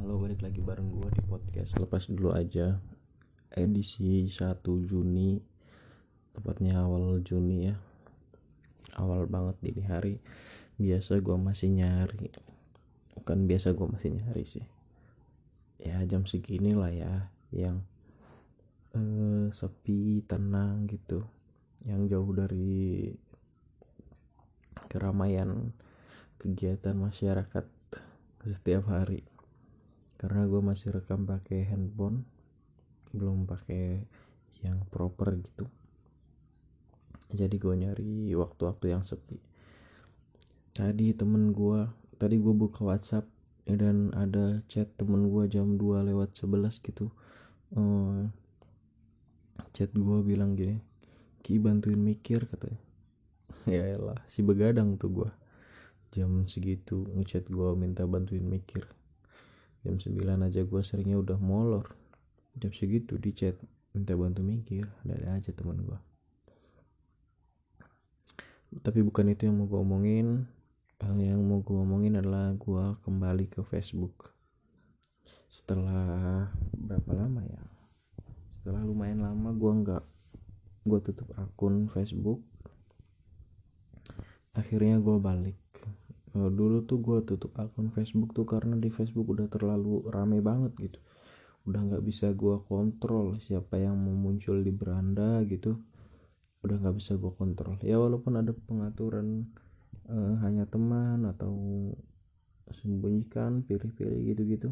Halo balik lagi bareng gue di podcast. Lepas dulu aja. Edisi 1 Juni. Tepatnya awal Juni ya. Awal banget di hari. Biasa gue masih nyari. Bukan biasa gue masih nyari sih. Ya jam segini lah ya. Yang eh, Sepi, tenang gitu. Yang jauh dari Keramaian Kegiatan masyarakat Setiap hari karena gue masih rekam pakai handphone belum pakai yang proper gitu. Jadi gue nyari waktu-waktu yang sepi. Tadi temen gue tadi gue buka WhatsApp dan ada chat temen gue jam 2 lewat 11 gitu. Uh, chat gue bilang gini Ki bantuin mikir katanya. Ya elah si begadang tuh gue jam segitu ngechat gue minta bantuin mikir jam 9 aja gue seringnya udah molor. Jam segitu di chat minta bantu mikir ada aja teman gue tapi bukan itu yang mau gue omongin. Yang mau gue omongin adalah gue kembali ke Facebook. Setelah berapa lama ya? Setelah lumayan lama gue nggak gue tutup akun Facebook. Akhirnya gue balik dulu tuh gue tutup akun Facebook tuh karena di Facebook udah terlalu rame banget gitu. Udah nggak bisa gue kontrol siapa yang mau muncul di beranda gitu. Udah nggak bisa gue kontrol. Ya walaupun ada pengaturan uh, hanya teman atau sembunyikan pilih-pilih gitu-gitu.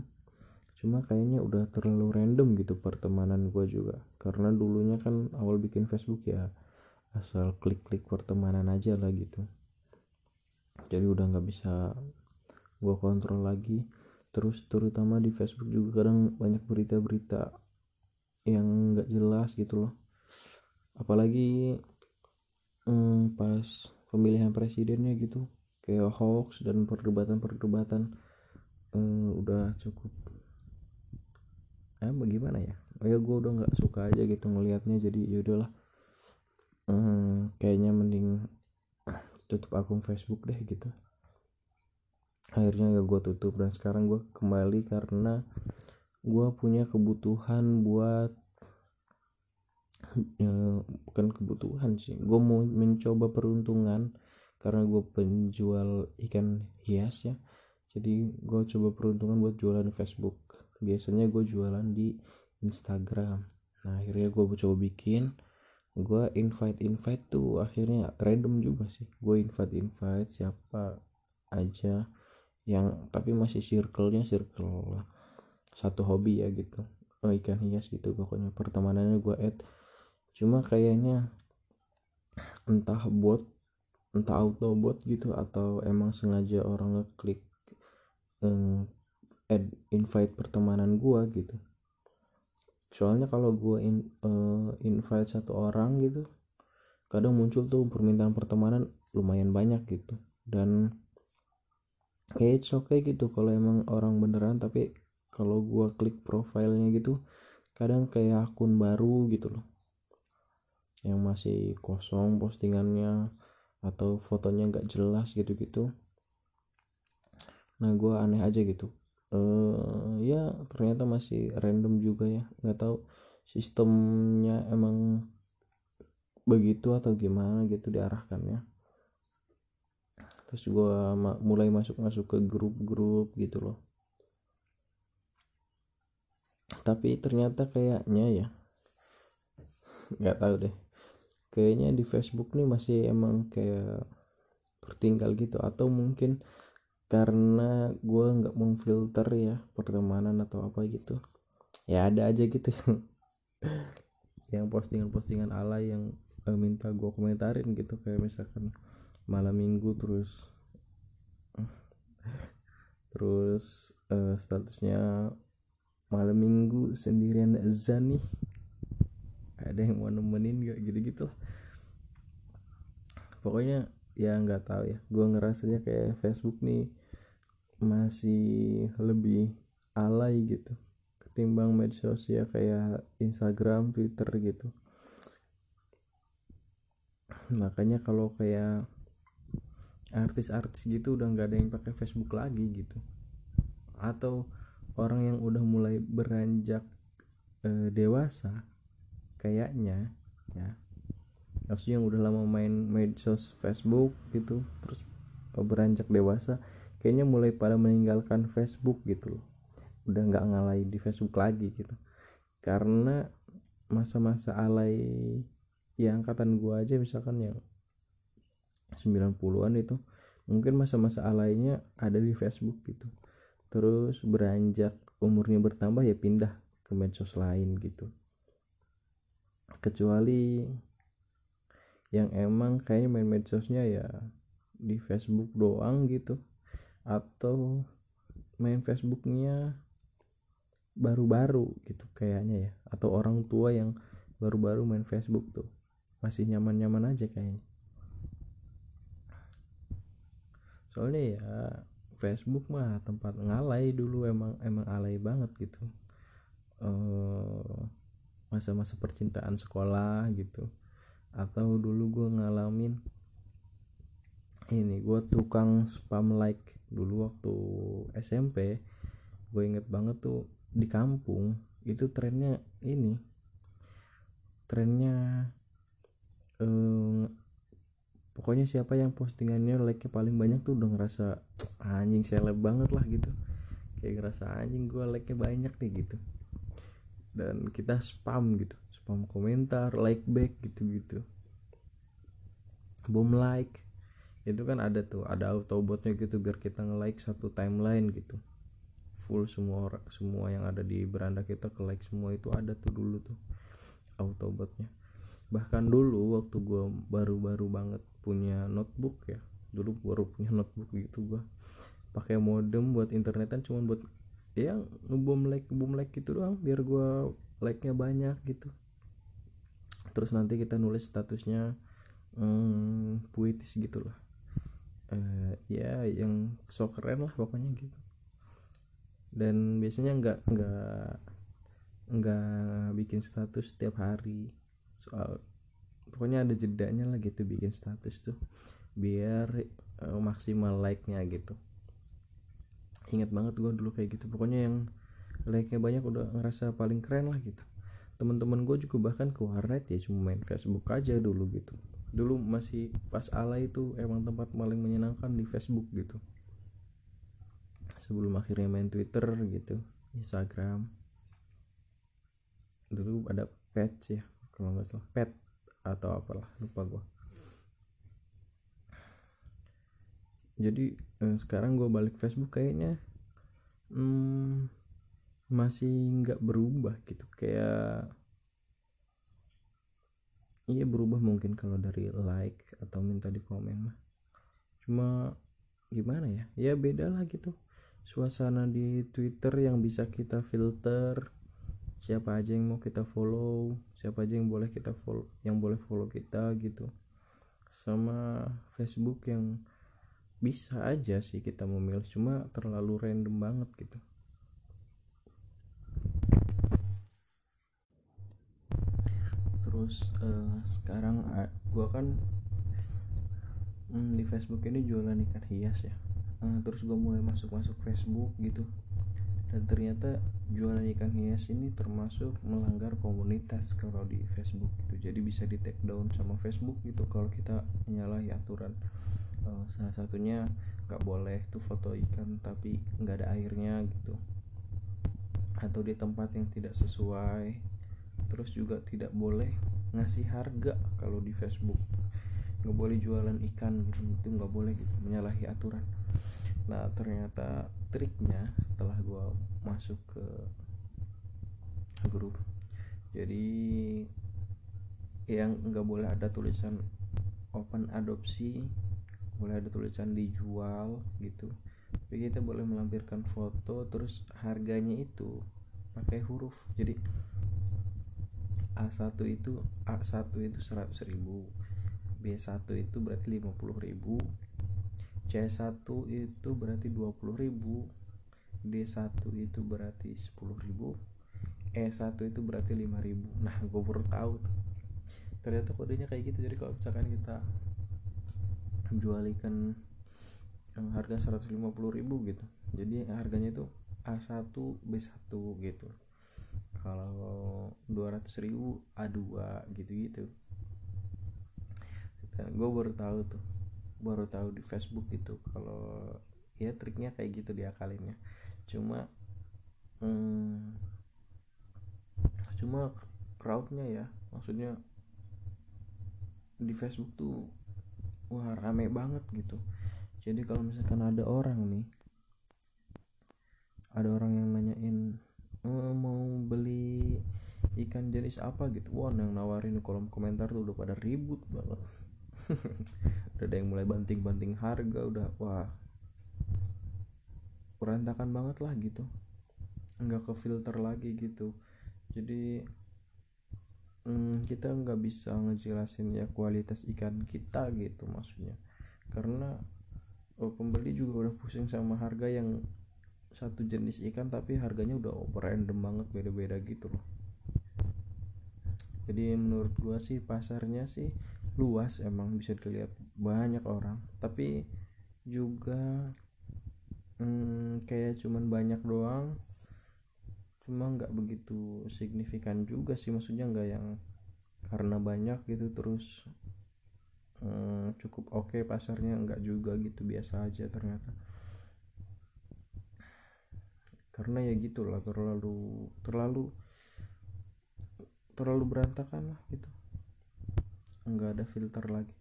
Cuma kayaknya udah terlalu random gitu pertemanan gue juga. Karena dulunya kan awal bikin Facebook ya asal klik-klik pertemanan aja lah gitu jadi udah nggak bisa gue kontrol lagi. Terus terutama di Facebook juga kadang banyak berita-berita yang nggak jelas gitu loh. Apalagi hmm, pas pemilihan presidennya gitu kayak hoax dan perdebatan-perdebatan hmm, udah cukup eh bagaimana ya? Oh ya gue udah nggak suka aja gitu ngelihatnya. Jadi yaudahlah hmm, kayaknya mending tutup akun Facebook deh gitu. Akhirnya ya gue tutup dan sekarang gue kembali karena gue punya kebutuhan buat ya, bukan kebutuhan sih. Gue mau mencoba peruntungan karena gue penjual ikan hias ya. Jadi gue coba peruntungan buat jualan di Facebook. Biasanya gue jualan di Instagram. Nah akhirnya gue coba bikin gue invite invite tuh akhirnya random juga sih. Gue invite invite siapa aja yang tapi masih circle-nya circle satu hobi ya gitu. Oh, ikan hias gitu pokoknya. Pertemanannya gue add. Cuma kayaknya entah bot entah auto bot gitu atau emang sengaja orang ngeklik um, add invite pertemanan gue gitu soalnya kalau gue in, uh, invite satu orang gitu kadang muncul tuh permintaan pertemanan lumayan banyak gitu. Dan ya it's okay gitu kalau emang orang beneran tapi kalau gue klik profilnya gitu kadang kayak akun baru gitu loh. Yang masih kosong postingannya atau fotonya nggak jelas gitu-gitu. Nah gue aneh aja gitu uh, ya ternyata masih random juga ya. Nggak tahu sistemnya emang begitu atau gimana gitu diarahkannya terus gue ma mulai masuk masuk ke grup-grup gitu loh. Tapi ternyata kayaknya ya nggak tahu deh. Kayaknya di Facebook nih masih emang kayak tertinggal gitu. Atau mungkin karena gue nggak filter ya pertemanan atau apa gitu. Ya ada aja gitu yang yang postingan-postingan ala yang uh, minta gue komentarin gitu. Kayak misalkan malam minggu terus terus uh, statusnya malam minggu sendirian Zani ada yang mau nemenin gak gitu-gitu pokoknya ya nggak tahu ya. Gue ngerasanya kayak Facebook nih masih lebih alay gitu ketimbang media sosial kayak Instagram, Twitter gitu. Makanya kalau kayak artis-artis gitu udah nggak ada yang pakai Facebook lagi gitu. Atau orang yang udah mulai beranjak eh, dewasa kayaknya ya maksudnya yang udah lama main medsos Facebook gitu terus beranjak dewasa kayaknya mulai pada meninggalkan Facebook gitu loh. Udah nggak ngalai di Facebook lagi gitu. Karena masa-masa alay ya angkatan gua aja misalkan yang 90-an itu mungkin masa-masa alaynya ada di Facebook gitu. Terus beranjak umurnya bertambah ya pindah ke medsos lain gitu. Kecuali yang emang kayaknya main medsosnya ya di Facebook doang gitu atau main Facebooknya baru-baru gitu kayaknya ya. Atau orang tua yang baru-baru main Facebook tuh. Masih nyaman-nyaman aja kayaknya. Soalnya ya Facebook mah tempat ngalai dulu. Emang emang alay banget gitu. Masa masa-masa percintaan sekolah gitu. Atau dulu gue ngalamin ini gue tukang spam like dulu waktu SMP gue inget banget tuh di kampung itu trennya ini trennya eh, pokoknya siapa yang postingannya like nya paling banyak tuh udah ngerasa anjing seleb banget lah gitu. Kayak ngerasa anjing gue like nya banyak nih gitu. Dan kita spam gitu spam komentar like back gitu gitu boom like itu kan ada tuh ada autobotnya gitu biar kita nge like satu timeline gitu. Full semua orang semua yang ada di beranda kita ke like semua itu ada tuh dulu tuh autobotnya. Bahkan dulu waktu gue baru-baru banget punya notebook ya dulu baru punya notebook gitu gue pakai modem buat internetan cuma buat ya ngebom like ngebom like gitu doang biar gue like nya banyak gitu. Terus nanti kita nulis statusnya hmm, puitis gitu lah uh, ya yang so keren lah pokoknya gitu. Dan biasanya nggak nggak nggak bikin status setiap hari. Soal pokoknya ada jedanya lah gitu bikin status tuh biar uh, maksimal like nya gitu. Ingat banget gue dulu kayak gitu. Pokoknya yang like nya banyak udah ngerasa paling keren lah gitu. Teman-teman gue juga bahkan ke warnet ya cuma main Facebook aja dulu gitu dulu masih pas ala itu emang tempat paling menyenangkan di Facebook gitu. Sebelum akhirnya main Twitter gitu Instagram. Dulu ada pet ya kalau nggak salah. Pet atau apalah lupa gue jadi eh, sekarang gue balik Facebook kayaknya hmm, masih nggak berubah gitu. Kayak iya berubah mungkin kalau dari like atau minta di komen mah. Cuma gimana ya? Ya beda lah gitu. Suasana di Twitter yang bisa kita filter siapa aja yang mau kita follow siapa aja yang boleh kita follow yang boleh follow kita gitu. Sama Facebook yang bisa aja sih kita memilih cuma terlalu random banget gitu terus uh, sekarang uh, gua kan hmm, di Facebook ini jualan ikan hias ya. Uh, terus gue mulai masuk masuk Facebook gitu. Dan ternyata jualan ikan hias ini termasuk melanggar komunitas kalau di Facebook gitu. Jadi bisa di take down sama Facebook gitu kalau kita menyalahi aturan. Uh, salah satunya nggak boleh tuh foto ikan tapi nggak ada airnya gitu. Atau di tempat yang tidak sesuai terus juga tidak boleh ngasih harga kalau di Facebook. Nggak boleh jualan ikan gitu itu nggak boleh gitu menyalahi aturan. Nah ternyata triknya setelah gue masuk ke grup. Jadi yang nggak boleh ada tulisan open adopsi boleh ada tulisan dijual gitu. Tapi kita boleh melampirkan foto terus harganya itu pakai huruf. Jadi A1 itu A1 itu 100 ribu B1 itu berarti 50 ribu C1 itu berarti 20.000 D1 itu berarti 10.000 E1 itu berarti 5.000 nah gue baru tahu tuh. Ternyata kodenya kayak gitu. Jadi kalau misalkan kita jual ikan yang harga 150.000 gitu jadi harganya itu A1 B1 gitu kalau 200 ribu A2 gitu-gitu. Gue baru tahu tuh baru tahu di Facebook itu kalau ya triknya kayak gitu diakalinnya. Cuma hmm, cuma crowdnya ya maksudnya di Facebook tuh wah rame banget gitu. Jadi kalau misalkan ada orang nih ada orang yang nanyain e, mau beli ikan jenis apa gitu. Wah yang nawarin di kolom komentar tuh udah pada ribut banget. Udah ada yang mulai banting-banting harga udah wah. Berantakan banget lah gitu. Nggak ke filter lagi gitu. Jadi hmm, kita nggak bisa ngejelasin ya kualitas ikan kita gitu maksudnya. Karena oh, pembeli juga udah pusing sama harga yang satu jenis ikan tapi harganya udah random banget beda-beda gitu loh. Jadi menurut gua sih pasarnya sih luas emang bisa dilihat banyak orang. Tapi juga hmm, kayak cuman banyak doang cuma nggak begitu signifikan juga sih. Maksudnya nggak yang karena banyak gitu terus hmm, cukup oke okay pasarnya nggak juga gitu biasa aja ternyata karena ya gitulah terlalu terlalu terlalu berantakan lah gitu. Nggak ada filter lagi.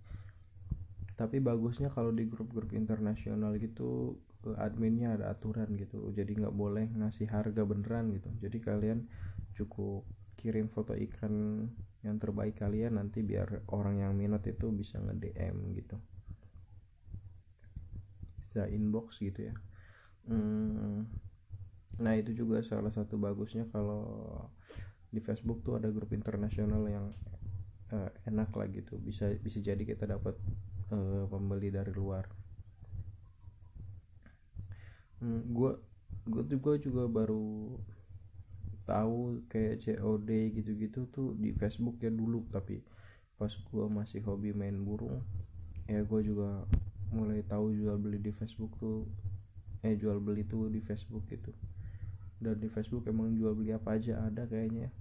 Tapi bagusnya kalau di grup-grup internasional gitu adminnya ada aturan gitu. Jadi nggak boleh ngasih harga beneran gitu. Jadi kalian cukup kirim foto ikan yang terbaik kalian nanti biar orang yang minat itu bisa nge DM gitu. Bisa inbox gitu ya. Hmm, nah itu juga salah satu bagusnya kalau di Facebook tuh ada grup internasional yang uh, enak lah gitu. Bisa bisa jadi kita dapat uh, pembeli dari luar. Gue hmm, gue juga juga baru tahu kayak COD gitu-gitu tuh di Facebook ya dulu. Tapi pas gue masih hobi main burung ya gue juga mulai tahu jual beli di Facebook tuh eh jual beli tuh di Facebook gitu dan di Facebook emang jual beli apa aja ada kayaknya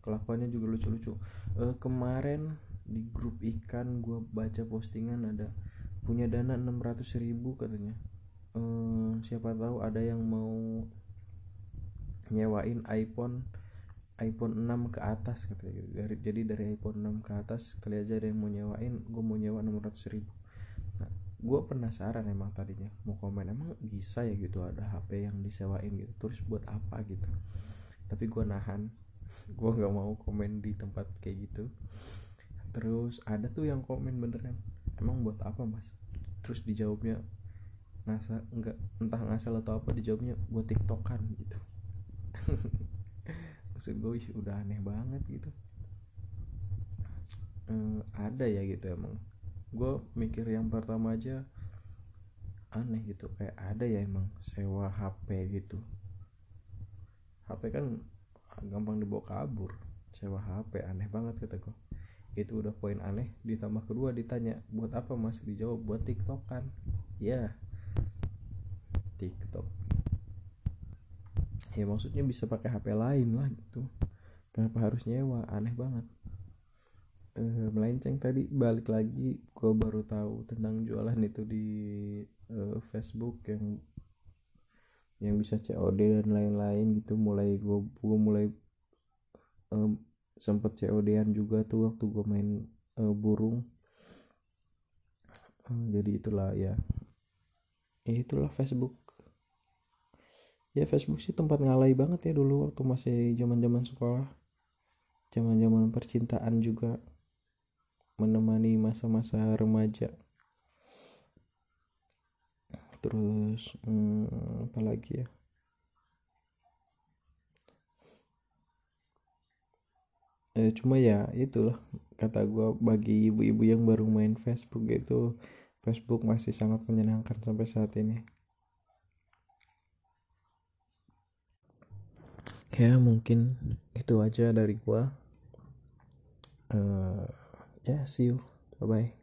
kelakuannya juga lucu-lucu. Uh, kemarin di grup ikan gue baca postingan ada punya dana 600 ribu katanya. Ehm, siapa tahu ada yang mau nyewain iPhone iPhone 6 ke atas katanya. Dari jadi dari iPhone 6 ke atas kali aja ada yang mau nyewain gue mau nyewa 600 ribu gue penasaran emang tadinya mau komen emang bisa ya gitu ada HP yang disewain gitu terus buat apa gitu? Tapi gue nahan gue nggak mau komen di tempat kayak gitu. Terus ada tuh yang komen beneran emang buat apa mas? Terus dijawabnya ngasa enggak entah ngasal atau apa dijawabnya buat tiktokan gitu. Maksud gue udah aneh banget gitu. Ehm, ada ya gitu emang gue mikir yang pertama aja aneh gitu. Kayak ada ya emang sewa HP gitu. HP kan gampang dibawa kabur. Sewa HP aneh banget kata gue itu udah poin aneh ditambah kedua ditanya buat apa mas? Dijawab buat tiktokan. Ya. Tiktok. Ya maksudnya bisa pakai hp lain lah gitu. Kenapa harus nyewa? Aneh banget. E, melenceng tadi balik lagi gue baru tahu tentang jualan itu di e, Facebook yang yang bisa COD dan lain-lain gitu. Mulai gue gue mulai um, sempet COD-an juga tuh waktu gue main uh, burung. Uh, jadi itulah ya. Ya itulah Facebook. Ya Facebook sih tempat ngalai banget ya dulu waktu masih zaman zaman sekolah. Zaman zaman percintaan juga menemani masa-masa remaja. Terus hmm, apa lagi ya? Eh, cuma ya itulah kata gue bagi ibu-ibu yang baru main Facebook itu Facebook masih sangat menyenangkan sampai saat ini. Ya mungkin itu aja dari gue ya yeah, see you. Bye bye